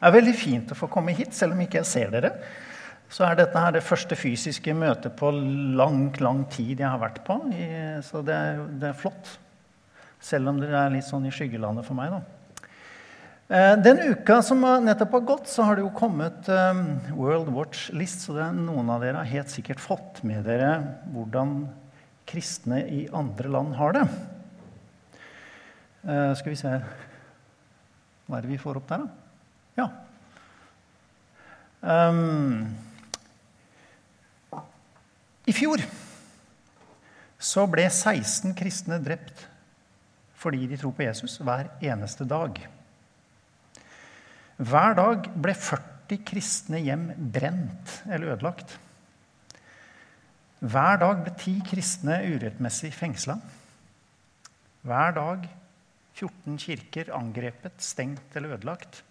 Det er veldig fint å få komme hit, selv om ikke jeg ser dere. Så er dette her det første fysiske møtet på lang, lang tid jeg har vært på. Så det er, det er flott. Selv om dere er litt sånn i skyggelandet for meg, da. Eh, den uka som nettopp har gått, så har det jo kommet um, World Watch List. Så noen av dere har helt sikkert fått med dere hvordan kristne i andre land har det. Uh, skal vi se Hva er det vi får opp der, da? Ja. Um, I fjor så ble 16 kristne drept fordi de tror på Jesus hver eneste dag. Hver dag ble 40 kristne hjem brent eller ødelagt. Hver dag ble ti kristne urettmessig fengsla. Hver dag 14 kirker angrepet, stengt eller ødelagt.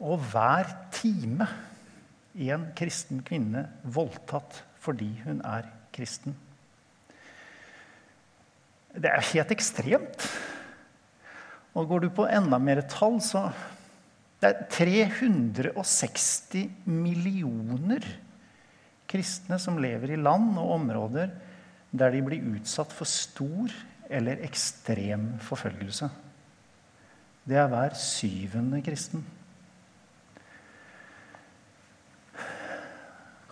Og hver time en kristen kvinne voldtatt fordi hun er kristen. Det er helt ekstremt. Og går du på enda mer tall, så Det er 360 millioner kristne som lever i land og områder der de blir utsatt for stor eller ekstrem forfølgelse. Det er hver syvende kristen.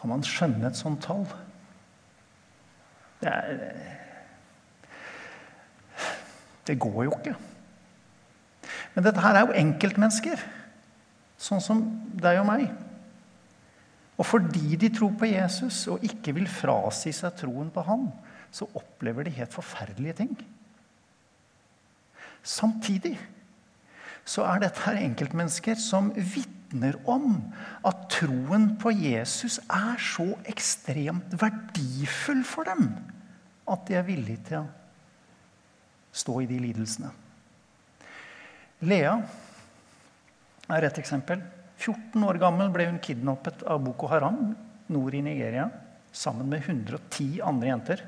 Kan man skjønne et sånt tall? Det er Det går jo ikke. Men dette her er jo enkeltmennesker, sånn som deg og meg. Og fordi de tror på Jesus og ikke vil frasi seg troen på Han, så opplever de helt forferdelige ting. Samtidig så er dette her enkeltmennesker som vitner vitner om at troen på Jesus er så ekstremt verdifull for dem at de er villige til å stå i de lidelsene. Lea er et eksempel. 14 år gammel ble hun kidnappet av Boko Haram nord i Nigeria sammen med 110 andre jenter.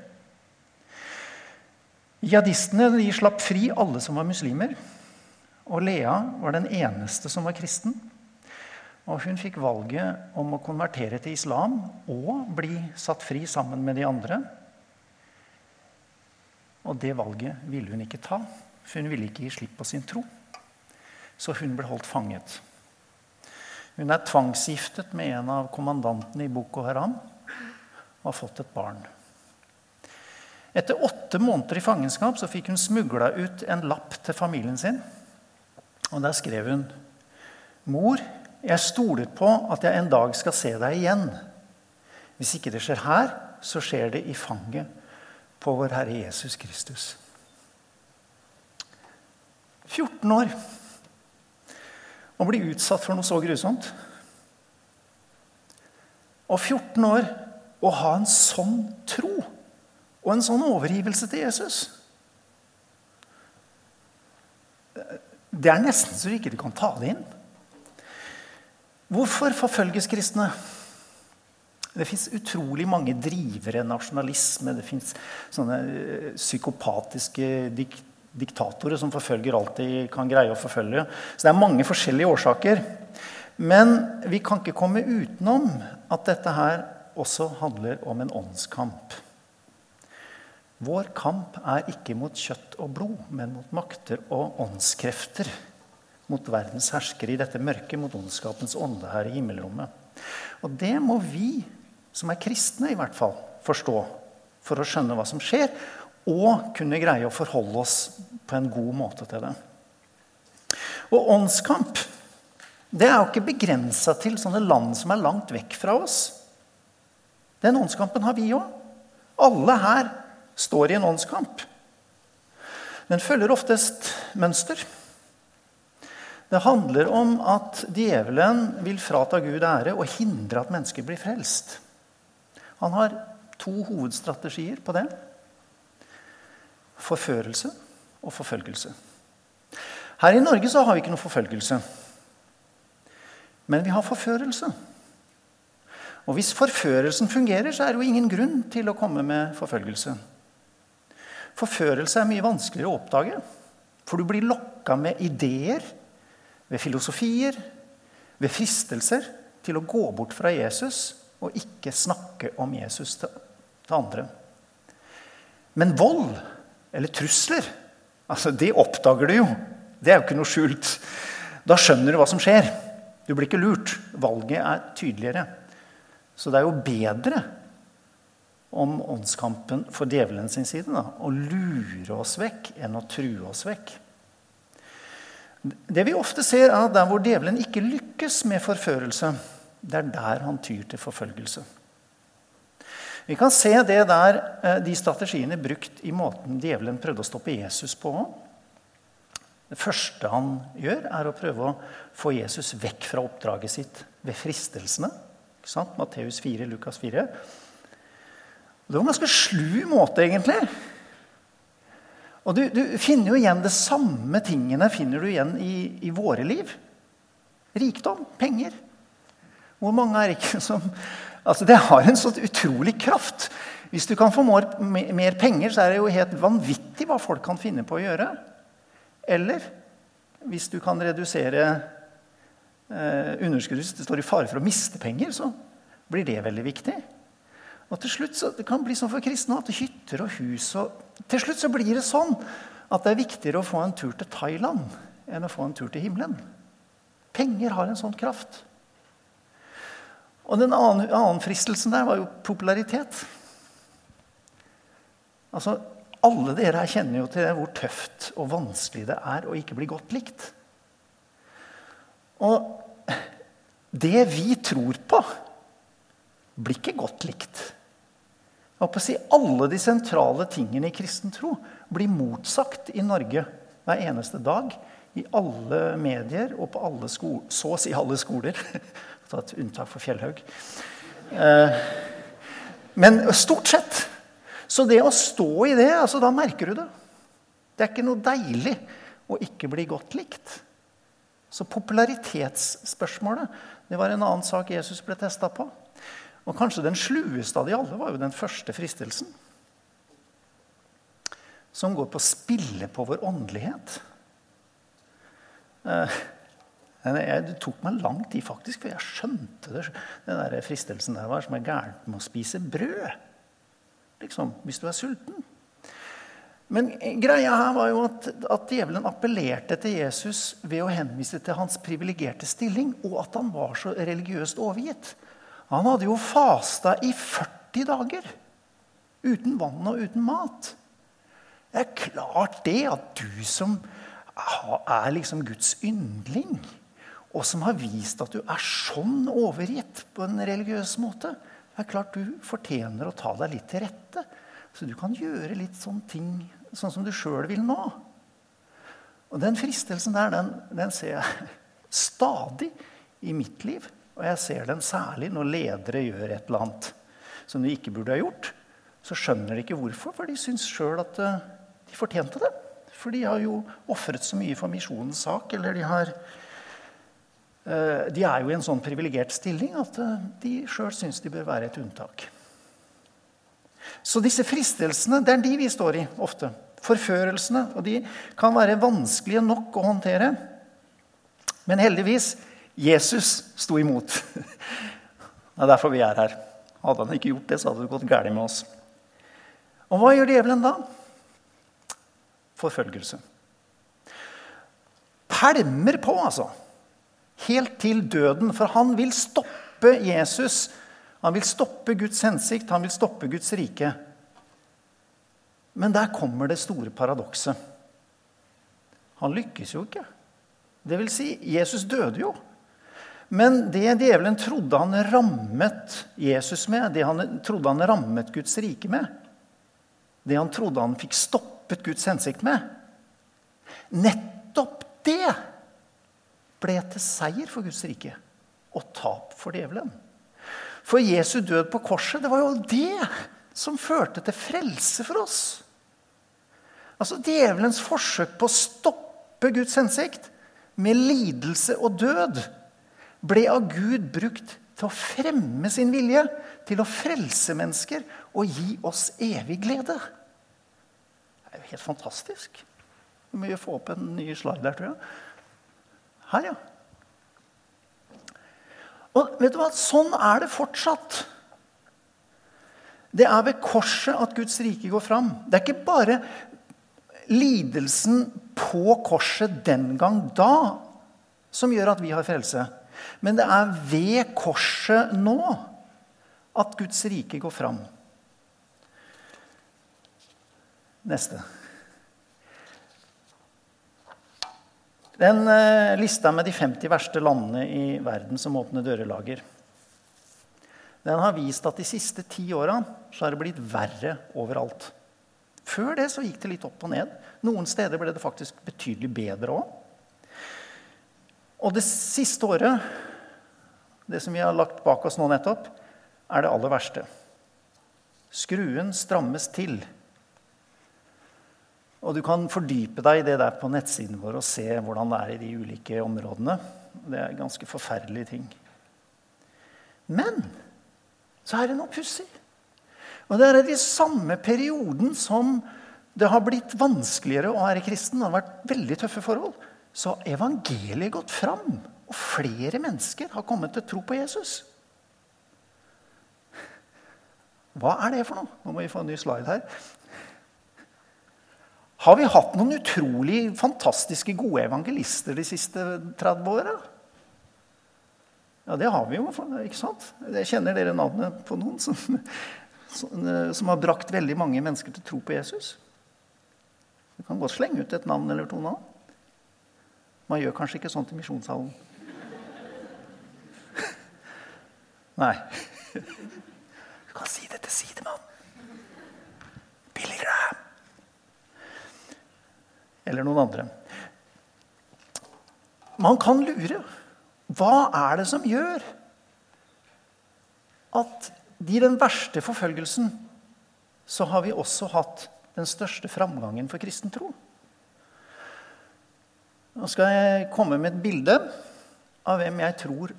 Jihadistene slapp fri alle som var muslimer. Og Lea var den eneste som var kristen. Og hun fikk valget om å konvertere til islam og bli satt fri sammen med de andre. Og det valget ville hun ikke ta, for hun ville ikke gi slipp på sin tro. Så hun ble holdt fanget. Hun er tvangsgiftet med en av kommandantene i Boko Haram og har fått et barn. Etter åtte måneder i fangenskap så fikk hun smugla ut en lapp til familien sin. Og der skrev hun Mor, jeg stoler på at jeg en dag skal se deg igjen. Hvis ikke det skjer her, så skjer det i fanget på vår Herre Jesus Kristus. 14 år å bli utsatt for noe så grusomt. Og 14 år å ha en sånn tro og en sånn overgivelse til Jesus. Det er nesten så du ikke kan ta det inn. Hvorfor forfølges kristne? Det fins utrolig mange drivere, nasjonalisme. Det fins sånne eh, psykopatiske dik diktatorer som forfølger alt de kan greie å forfølge. Så det er mange forskjellige årsaker. Men vi kan ikke komme utenom at dette her også handler om en åndskamp. Vår kamp er ikke mot kjøtt og blod, men mot makter og åndskrefter mot verdens herskere i dette mørket, mot ondskapens ånde her i himmelrommet. Og det må vi, som er kristne, i hvert fall forstå for å skjønne hva som skjer, og kunne greie å forholde oss på en god måte til det. Og åndskamp det er jo ikke begrensa til sånne land som er langt vekk fra oss. Den åndskampen har vi òg. Alle her står i en åndskamp. Den følger oftest mønster. Det handler om at djevelen vil frata Gud ære og hindre at mennesker blir frelst. Han har to hovedstrategier på det. Forførelse og forfølgelse. Her i Norge så har vi ikke noe forfølgelse. Men vi har forførelse. Og hvis forførelsen fungerer, så er det jo ingen grunn til å komme med forfølgelse. Forførelse er mye vanskeligere å oppdage, for du blir lokka med ideer ved filosofier, ved fristelser til å gå bort fra Jesus og ikke snakke om Jesus til, til andre. Men vold eller trusler, altså det oppdager du jo. Det er jo ikke noe skjult. Da skjønner du hva som skjer. Du blir ikke lurt. Valget er tydeligere. Så det er jo bedre om åndskampen for djevelen sin side da, å lure oss vekk enn å true oss vekk. Det vi ofte ser, er at der hvor djevelen ikke lykkes med forførelse, det er der han tyr til forfølgelse. Vi kan se det der, eh, de strategiene brukt i måten djevelen prøvde å stoppe Jesus på. Det første han gjør, er å prøve å få Jesus vekk fra oppdraget sitt ved fristelsene. Matteus 4, Lukas 4. Det var en ganske slu måte, egentlig. Og du, du, finner jo igjen det samme tingene finner du igjen i, i våre liv. Rikdom, penger. Hvor mange er ikke som Altså, Det har en så utrolig kraft. Hvis du kan få mer, mer, penger, så er det jo helt vanvittig hva folk kan finne på å gjøre. Eller hvis du kan redusere eh, underskuddet hvis det står i fare for å miste penger, så blir det veldig viktig. Og til slutt så, Det kan bli sånn for kristne at hytter og hus og Til slutt så blir det sånn at det er viktigere å få en tur til Thailand enn å få en tur til himmelen. Penger har en sånn kraft. Og den annen, annen fristelsen der var jo popularitet. Altså, Alle dere her kjenner jo til hvor tøft og vanskelig det er å ikke bli godt likt. Og det vi tror på, blir ikke godt likt. Si, alle de sentrale tingene i kristen tro blir motsagt i Norge hver eneste dag. I alle medier og på alle skoler, så å si alle skoler. Ta et unntak for Fjellhaug. Eh, men stort sett. Så det å stå i det, altså, da merker du det. Det er ikke noe deilig å ikke bli godt likt. Så popularitetsspørsmålet det var en annen sak Jesus ble testa på. Og kanskje den slueste av de alle var jo den første fristelsen. Som går på å spille på vår åndelighet. Eh, det tok meg lang tid, faktisk, før jeg skjønte det. Den der fristelsen der var som er gærent med å spise brød. Liksom, hvis du er sulten. Men greia her var jo at, at djevelen appellerte til Jesus ved å henvise til hans privilegerte stilling, og at han var så religiøst overgitt. Han hadde jo fasta i 40 dager. Uten vann og uten mat. Det er klart det at du som er liksom Guds yndling, og som har vist at du er sånn overgitt på en religiøs måte, det er klart du fortjener å ta deg litt til rette. Så du kan gjøre litt sånne ting sånn som du sjøl vil nå. Og den fristelsen der, den, den ser jeg stadig i mitt liv. Og jeg ser den særlig når ledere gjør et eller annet som de ikke burde ha gjort. Så skjønner de ikke hvorfor, for de syns sjøl at eh, de fortjente det. For de har jo ofret så mye for misjonens sak. Eller de har eh, De er jo i en sånn privilegert stilling at eh, de sjøl syns de bør være et unntak. Så disse fristelsene, det er de vi står i ofte. Forførelsene. Og de kan være vanskelige nok å håndtere. Men heldigvis Jesus sto imot. Det er derfor vi er her. Hadde han ikke gjort det, så hadde det gått galt med oss. Og hva gjør djevelen da? Forfølgelse. Pælmer på, altså. Helt til døden. For han vil stoppe Jesus. Han vil stoppe Guds hensikt, han vil stoppe Guds rike. Men der kommer det store paradokset. Han lykkes jo ikke. Det vil si, Jesus døde jo. Men det djevelen trodde han rammet Jesus med, det han trodde han rammet Guds rike med, det han trodde han fikk stoppet Guds hensikt med Nettopp det ble til seier for Guds rike og tap for djevelen. For Jesu død på korset, det var jo det som førte til frelse for oss. Altså Djevelens forsøk på å stoppe Guds hensikt med lidelse og død ble av Gud brukt til å fremme sin vilje, til å frelse mennesker og gi oss evig glede. Det er jo helt fantastisk. Vi må jo få opp en ny slide der, tror jeg. Her, ja. Og vet du hva? Sånn er det fortsatt. Det er ved korset at Guds rike går fram. Det er ikke bare lidelsen på korset den gang da som gjør at vi har frelse. Men det er ved korset nå at Guds rike går fram. Neste. Den eh, lista med de 50 verste landene i verden som åpner dørelager, den har vist at de siste ti åra har det blitt verre overalt. Før det så gikk det litt opp og ned. Noen steder ble det faktisk betydelig bedre òg. Og det siste året, det som vi har lagt bak oss nå nettopp, er det aller verste. Skruen strammes til. Og du kan fordype deg i det der på nettsiden vår og se hvordan det er i de ulike områdene. Det er ganske forferdelige ting. Men så er det noe pussig. Og det er i samme perioden som det har blitt vanskeligere å være kristen. Det har vært veldig tøffe forhold. Så har evangeliet gått fram, og flere mennesker har kommet til tro på Jesus. Hva er det for noe? Nå må vi få en ny slide her. Har vi hatt noen utrolig fantastiske gode evangelister de siste 30 åra? Ja, det har vi jo. ikke sant? Jeg kjenner dere navnet på noen som, som, har brakt veldig mange mennesker til tro på Jesus. Du kan godt slenge ut et navn eller to nå. Man gjør kanskje ikke sånt i misjonshallen. Nei. Du kan si det til sidemann. Billy Graham. Eller noen andre. Man kan lure. Hva er det som gjør at i den verste forfølgelsen så har vi også hatt den største framgangen for kristen tro? Nå skal jeg komme med et bilde av hvem jeg tror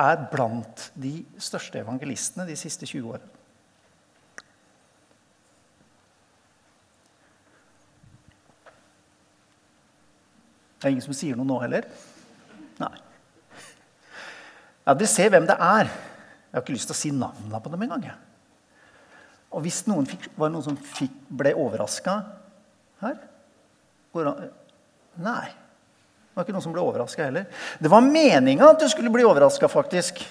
er blant de største evangelistene de siste 20 årene. Det er ingen som sier noe nå heller? Nei. Ja, Dere ser hvem det er. Jeg har ikke lyst til å si navnene på dem engang. Og hvis noen fikk, var det noen som fikk, ble overraska her Nei. Det var ikke noen som ble overraska heller. Det var meninga at du skulle bli overraska, faktisk.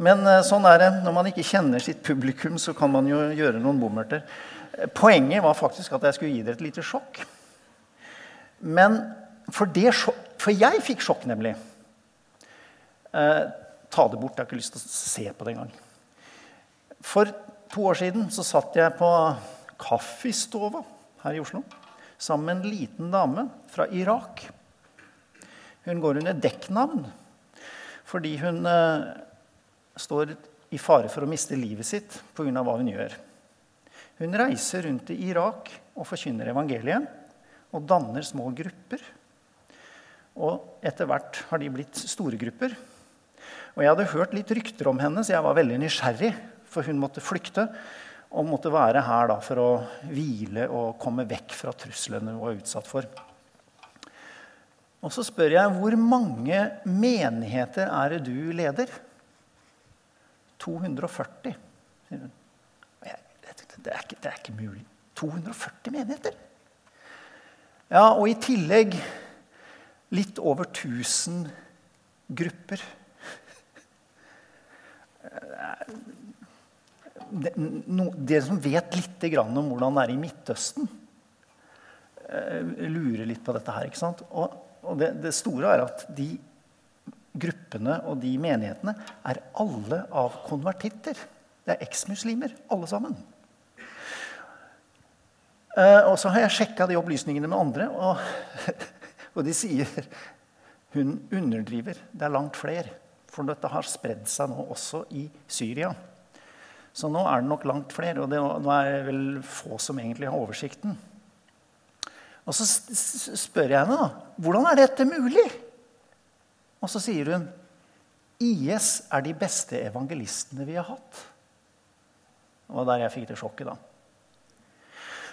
Men eh, sånn er det. Når man ikke kjenner sitt publikum, så kan man jo gjøre noen bommerter. Poenget var faktisk at jeg skulle gi dere et lite sjokk. Men for, det, for jeg fikk sjokk, nemlig. Eh, ta det bort. Jeg har ikke lyst til å se på det engang. For to år siden så satt jeg på Kaffistova her i Oslo sammen med en liten dame fra Irak. Hun går under dekknavn fordi hun eh, står i fare for å miste livet sitt pga. hva hun gjør. Hun reiser rundt i Irak og forkynner evangeliet og danner små grupper. Og etter hvert har de blitt store grupper. Og Jeg hadde hørt litt rykter om henne, så jeg var veldig nysgjerrig. For hun måtte flykte og måtte være her for å hvile og komme vekk fra truslene hun var utsatt for. Og så spør jeg hvor mange menigheter er det du leder? 240, sier hun. Det er, ikke, det er ikke mulig. 240 menigheter? Ja, og i tillegg litt over 1000 grupper. Dere som vet litt om hvordan det er i Midtøsten, eh, lurer litt på dette her. ikke sant? Og og det, det, store er at de gruppene og de menighetene er alle av konvertitter. Det er eksmuslimer, alle sammen. Eh, og så har jeg sjekka de opplysningene med andre, og, og de sier hun underdriver. Det er langt flere. For dette har spredd seg nå også i Syria. Så nå er det nok langt flere, og det, nå er det vel få som egentlig har oversikten. Og så spør jeg henne da, hvordan er dette mulig. Og så sier hun IS er de beste evangelistene vi har hatt. Det var der jeg fikk det sjokket, da.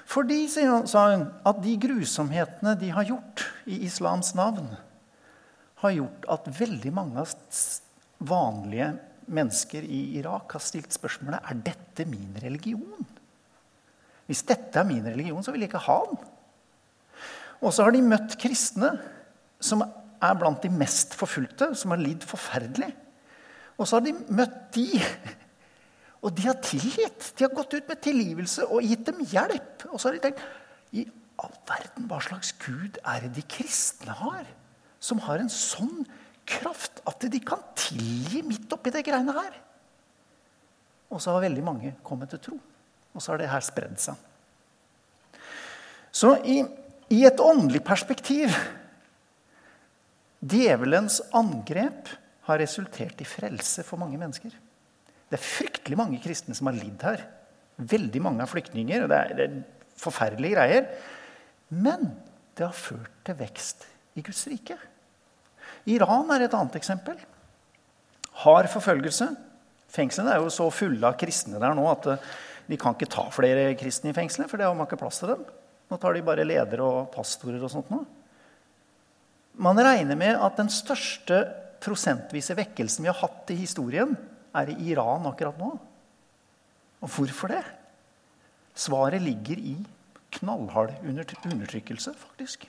Fordi, sa hun, at de grusomhetene de har gjort i islams navn, har gjort at veldig mange vanlige mennesker i Irak har stilt spørsmålet er dette min religion. Hvis dette er min religion, så vil jeg ikke ha den. Og så har de møtt kristne som er blant de mest forfulgte, som har lidd forferdelig. Og så har de møtt de, og de har tilgitt. De har gått ut med tilgivelse og gitt dem hjelp. Og så har de tenkt i all verden, hva slags gud er det de kristne har? Som har en sånn kraft at de kan tilgi midt oppi det greiene her. Og så har veldig mange kommet til tro. Og så har det her spredd seg. Så i, i et åndelig perspektiv Djevelens angrep har resultert i frelse for mange mennesker. Det er fryktelig mange kristne som har lidd her. Veldig mange er flyktninger. og det er, det er forferdelige greier. Men det har ført til vekst i Guds rike. Iran er et annet eksempel. Hard forfølgelse. Fengslene er jo så fulle av kristne der nå at eh, de kan ikke ta flere kristne i fengselet, for det har man ikke plass til dem. Nå tar de bare ledere og pastorer og sånt nå. Man regner med at den største prosentvise vekkelsen vi har hatt i historien, er i Iran akkurat nå. Og hvorfor det? Svaret ligger i knallhard undertrykkelse, faktisk.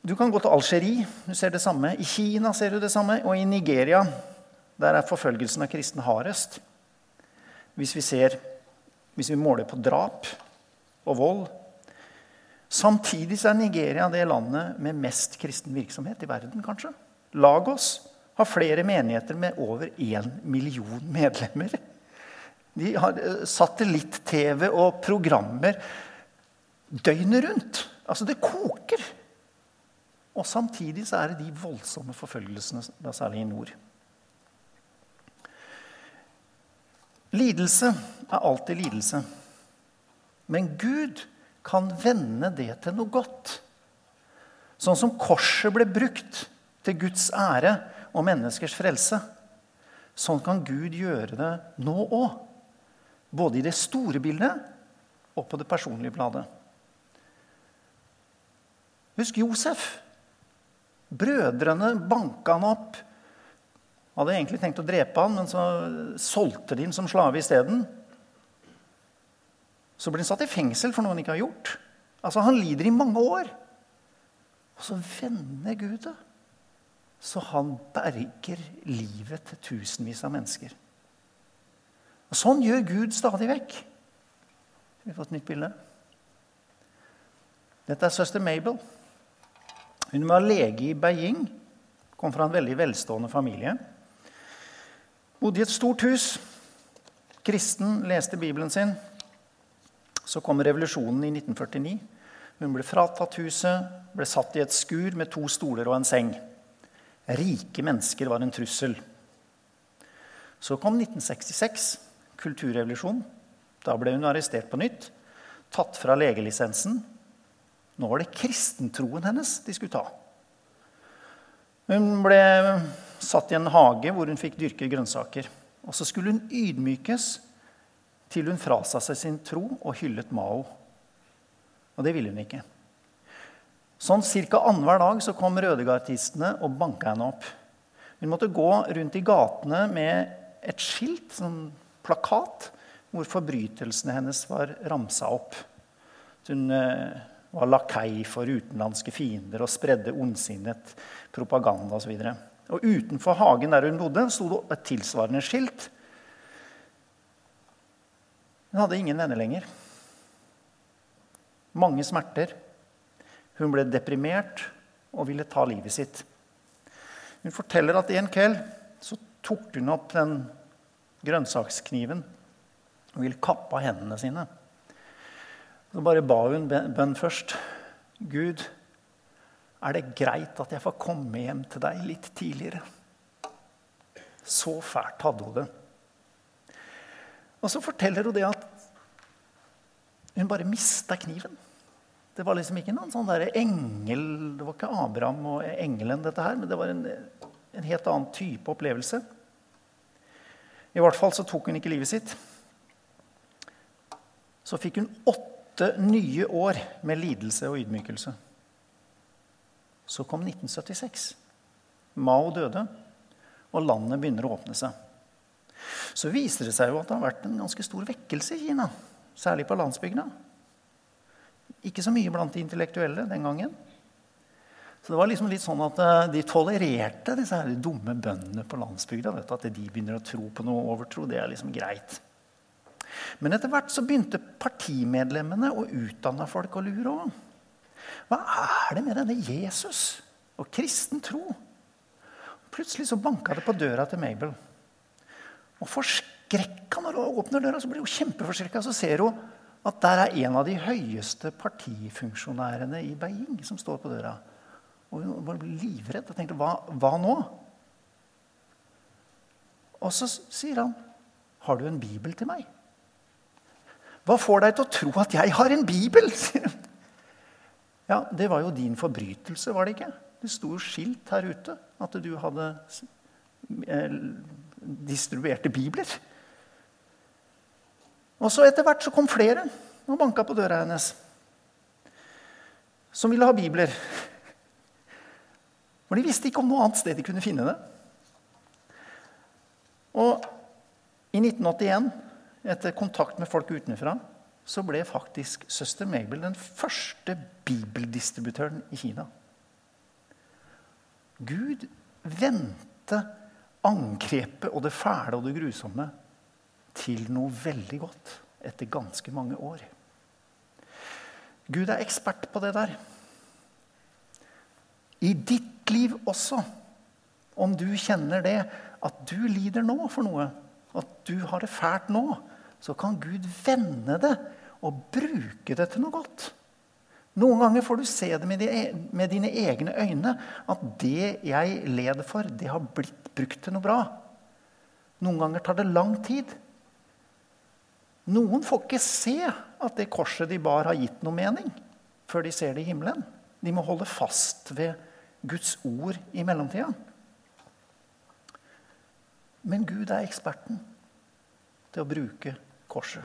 Du kan gå til Algerie. Du ser det samme. I Kina ser du det samme. Og i Nigeria der er forfølgelsen av kristne hardest. Hvis vi, ser, hvis vi måler på drap og vold. Samtidig er Nigeria det landet med mest kristen virksomhet i verden, kanskje. Lagos har flere menigheter med over én million medlemmer. De har eh, satellitt-TV og programmer døgnet rundt. Altså, det koker. Og samtidig så er det de voldsomme forfølgelsene, da særlig i nord. Lidelse er alltid lidelse. Men Gud kan vende det til noe godt. Sånn som korset ble brukt til Guds ære og menneskers frelse. Sånn kan Gud gjøre det nå òg. Både i det store bildet og på det personlige bladet. Husk Josef. Brødrene banka han opp. Hadde egentlig tenkt å drepe han, men så solgte de ham som slave isteden. Så blir han satt i fengsel for noe han ikke har gjort. Altså, Han lider i mange år. Og så vender Gud det. Så han berger livet til tusenvis av mennesker. Og Sånn gjør Gud stadig vekk. Skal vi få et nytt bilde? Dette er søster Mabel. Hun var lege i Beijing. Kom fra en veldig velstående familie. Bodde i et stort hus. Kristen, leste Bibelen sin. Så kom revolusjonen i 1949. Hun ble fratatt huset, ble satt i et skur med to stoler og en seng. Rike mennesker var en trussel. Så kom 1966, kulturrevolusjon. Da ble hun arrestert på nytt, tatt fra legelisensen nå var det kristentroen hennes de skulle ta. Hun ble satt i en hage hvor hun fikk dyrke grønnsaker. Og så skulle hun ydmykes til hun frasa seg sin tro og hyllet Mao. Og det ville hun ikke. Sånn Ca. annenhver dag så kom rødegardistene og banka henne opp. Hun måtte gå rundt i gatene med et skilt, sånn plakat, hvor forbrytelsene hennes var ramsa opp. Hun eh, var lakei for utenlandske fiender og spredde ondsinnet propaganda osv. Og, og utenfor hagen der hun bodde, sto det et tilsvarende skilt. Hun hadde ingen venner lenger. Mange smerter. Hun ble deprimert og ville ta livet sitt. Hun forteller at en kveld så tok hun opp den grønnsakskniven og ville kappe av hendene sine. Så bare ba hun bønn først. Gud, er det greit at jeg får komme hjem til deg litt tidligere? Så fælt hadde hun det. Og så forteller hun det at hun bare mista kniven. Det var liksom ikke noen sånn der engel Det var ikke Abraham og engelen, dette her, men det var en, en helt annen type opplevelse. I hvert fall så tok hun ikke livet sitt. Så fikk hun åtte nye år med lidelse og ydmykelse. Så kom 1976. Mao døde, og landet begynner å åpne seg. Så viser det seg jo at det har vært en ganske stor vekkelse i Kina. Særlig på landsbygda. Ikke så mye blant de intellektuelle den gangen. Så det var liksom litt sånn at eh, De tolererte disse her dumme bøndene på landsbygda. At de begynner å tro på noe overtro, det er liksom greit. Men etter hvert så begynte partimedlemmene og utdanna folk å lure òg. Hva er det med denne Jesus og kristen tro? Plutselig så banka det på døra til Mabel. Og forskrekka når hun åpner døra, så blir hun kjempeforskrekka. Så ser hun at der er en av de høyeste partifunksjonærene i Beijing som står på døra. Og hun bare blir livredd og tenkte hva, hva nå? Og så sier han, 'Har du en bibel til meg?' Hva får deg til å tro at jeg har en bibel? Ja, det var jo din forbrytelse, var det ikke? Det sto jo skilt her ute at du hadde eh, distribuerte bibler. Og så etter hvert så kom flere og banka på døra hennes. Som ville ha bibler. For de visste ikke om noe annet sted de kunne finne det. Og i 1981, etter kontakt med folk utenfra, så ble faktisk søster Mabel den første bibeldistributøren i Kina. Gud vendte angrepet og det fæle og det grusomme til noe veldig godt etter ganske mange år. Gud er ekspert på det der. I ditt liv også. Om du kjenner det, at du lider nå for noe, at du har det fælt nå, så kan Gud vende det og bruke det til noe godt. Noen ganger får du se det med dine egne øyne at det jeg led for, det har blitt brukt til noe bra. Noen ganger tar det lang tid. Noen får ikke se at det korset de bar, har gitt noe mening før de ser det i himmelen. De må holde fast ved Guds ord i mellomtida. Men Gud er eksperten til å bruke korset.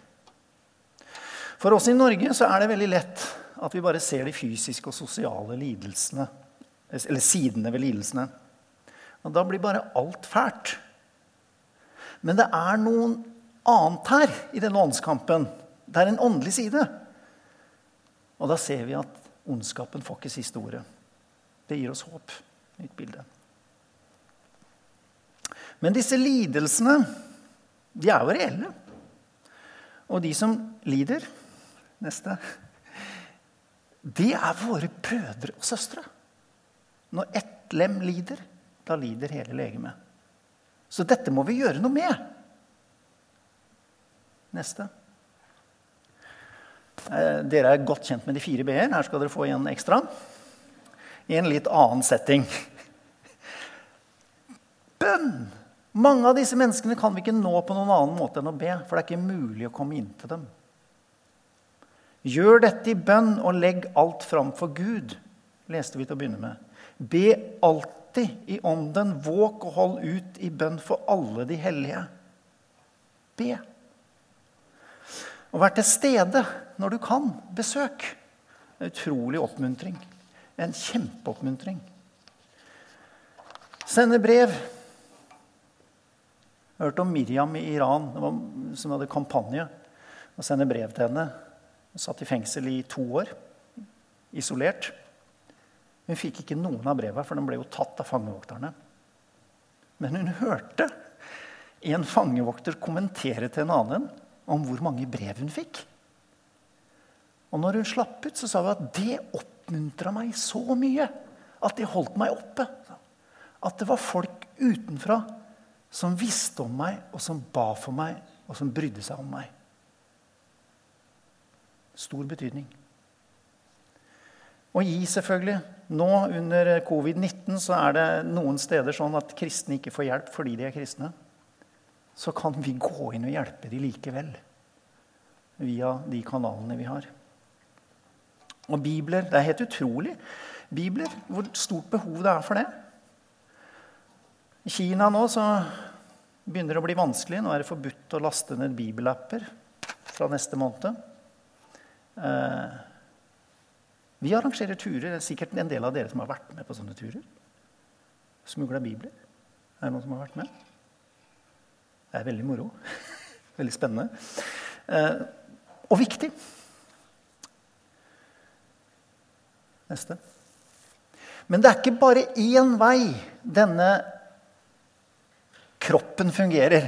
For oss i Norge så er det veldig lett at vi bare ser de fysiske og sosiale lidelsene. Eller sidene ved lidelsene. Og da blir bare alt fælt. Men det er noen annet her i denne åndskampen. Det er en åndelig side. Og da ser vi at ondskapen får ikke siste ordet. Det gir oss håp. Nytt bilde. Men disse lidelsene, de er jo reelle. Og de som lider Neste. Det er våre brødre og søstre. Når ett lem lider, da lider hele legemet. Så dette må vi gjøre noe med. Neste. Eh, dere er godt kjent med de fire b-er. Her skal dere få en ekstra. I en litt annen setting. Bønn! Mange av disse menneskene kan vi ikke nå på noen annen måte enn å be. For det er ikke mulig å komme inn til dem. Gjør dette i bønn og legg alt fram for Gud, leste vi til å begynne med. Be alltid i ånden, våk og hold ut i bønn for alle de hellige. Be. Og vær til stede når du kan. Besøk. En utrolig oppmuntring. En kjempeoppmuntring. Sende brev. Jeg hørte om Miriam i Iran som hadde kampanje. Å sende brev til henne. Hun satt i fengsel i to år, isolert. Hun fikk ikke noen av breva, for den ble jo tatt av fangevokterne. Men hun hørte en fangevokter kommentere til en annen om hvor mange brev hun fikk. Og når hun slapp ut, så sa hun at det oppmuntra meg så mye at det holdt meg oppe. At det var folk utenfra som visste om meg, og som ba for meg, og som brydde seg om meg. Stor betydning. Og gi, selvfølgelig. Nå under covid-19 så er det noen steder sånn at kristne ikke får hjelp fordi de er kristne. Så kan vi gå inn og hjelpe de likevel. Via de kanalene vi har. Og bibler Det er helt utrolig. Bibler, hvor stort behov det er for det. I Kina nå så begynner det å bli vanskelig. Nå er det forbudt å laste ned bibelapper fra neste måned. Eh, Vi arrangerer turer. Det er sikkert en del av dere som har vært med på sånne turer. Smugla bibler. Er det noen som har vært med? Det er veldig moro. veldig spennende. Eh, og viktig. Neste. Men det er ikke bare én vei denne kroppen fungerer.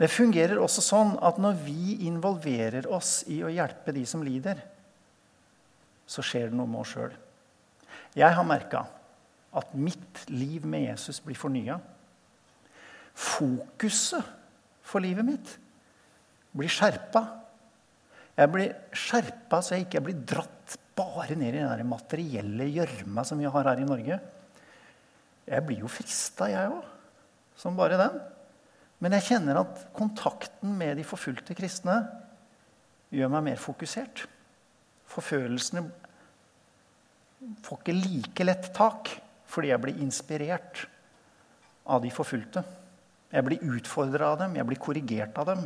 Det fungerer også sånn at når vi involverer oss i å hjelpe de som lider, så skjer det noe med oss sjøl. Jeg har merka at mitt liv med Jesus blir fornya. Fokuset for livet mitt blir skjerpa. Jeg blir skjerpa så jeg ikke blir dratt bare ned i den materielle gjørma som vi har her i Norge. Jeg blir jo frista, jeg òg, som bare den. Men jeg kjenner at kontakten med de forfulgte kristne gjør meg mer fokusert. Forfølelsene får ikke like lett tak fordi jeg blir inspirert av de forfulgte. Jeg blir utfordra av dem, jeg blir korrigert av dem.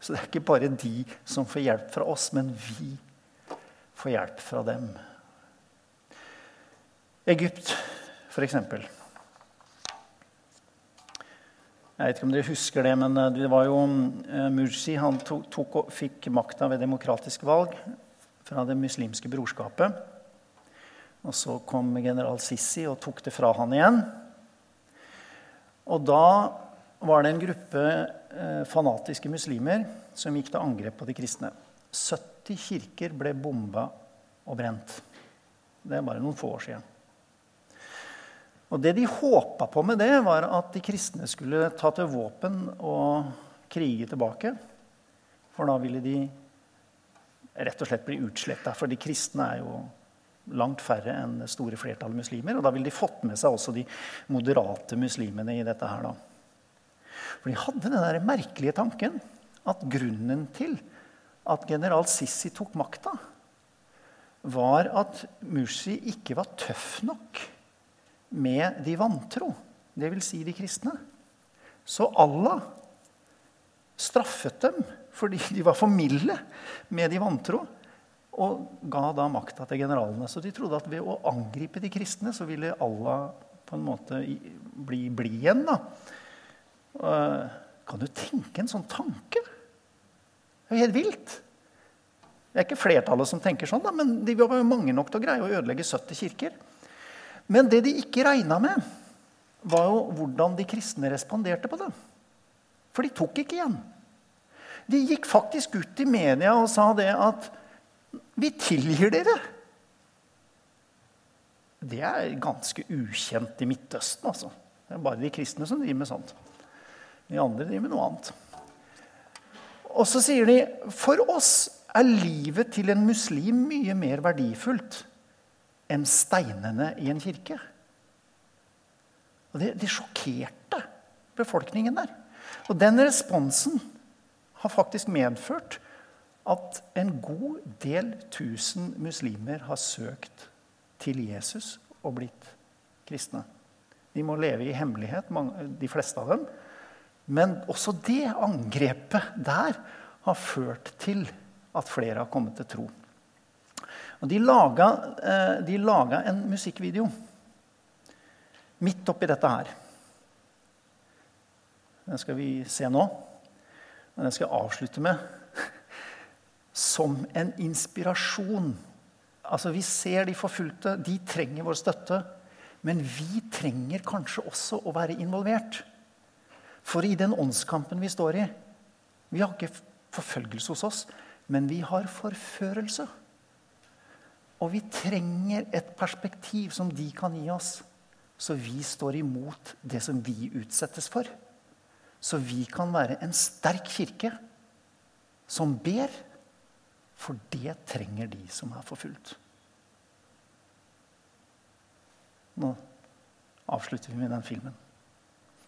Så det er ikke bare de som får hjelp fra oss, men vi får hjelp fra dem. Egypt, f.eks. Jeg vet ikke om dere husker det, men eh, det var jo eh, Mursi han tok, tok og fikk makta ved demokratisk valg fra det muslimske brorskapet. Og så kom general Sisi og tok det fra han igjen. Og da var det en gruppe eh, fanatiske muslimer som gikk til angrep på de kristne. 70 kirker ble bomba og brent. Det er bare noen få år siden. Og Det de håpa på med det, var at de kristne skulle ta til våpen og krige tilbake. For da ville de rett og slett bli utsletta. For de kristne er jo langt færre enn det store flertallet muslimer. Og da ville de fått med seg også de moderate muslimene i dette her. da. For de hadde den der merkelige tanken at grunnen til at general Sissi tok makta, var at Mursi ikke var tøff nok med de vantro, dvs. Si de kristne. Så Allah straffet dem fordi de var for milde med de vantro. Og ga da makta til generalene. Så de trodde at ved å angripe de kristne så ville Allah på en måte bli blid igjen. da. Kan du tenke en sånn tanke? Det er jo helt vilt. Det er ikke flertallet som tenker sånn, da, men de var jo mange nok til å greie å ødelegge 70 kirker. Men det de ikke regna med, var jo hvordan de kristne responderte på det. For de tok ikke igjen. De gikk faktisk ut i media og sa det at 'Vi tilgir dere'. Det er ganske ukjent i Midtøsten. altså. Det er bare de kristne som driver med sånt. De andre driver med noe annet. Og så sier de for oss er livet til en muslim mye mer verdifullt enn steinene i en kirke. Og det, det sjokkerte befolkningen der. Og den responsen har faktisk medført at en god del tusen muslimer har søkt til Jesus og blitt kristne. De må leve i hemmelighet, de fleste av dem. Men også det angrepet der har ført til at flere har kommet til tro. Og de laga, eh, de laga en musikkvideo midt oppi dette her. Den skal vi se nå. Og den skal jeg avslutte med som en inspirasjon. Altså, Vi ser de forfulgte. De trenger vår støtte. Men vi trenger kanskje også å være involvert. For i den åndskampen vi står i Vi har ikke forfølgelse hos oss, men vi har forførelse. Og vi trenger et perspektiv som de kan gi oss, så vi står imot det som vi utsettes for. Så vi kan være en sterk kirke som ber, for det trenger de som er forfulgt. Nå avslutter vi med den filmen.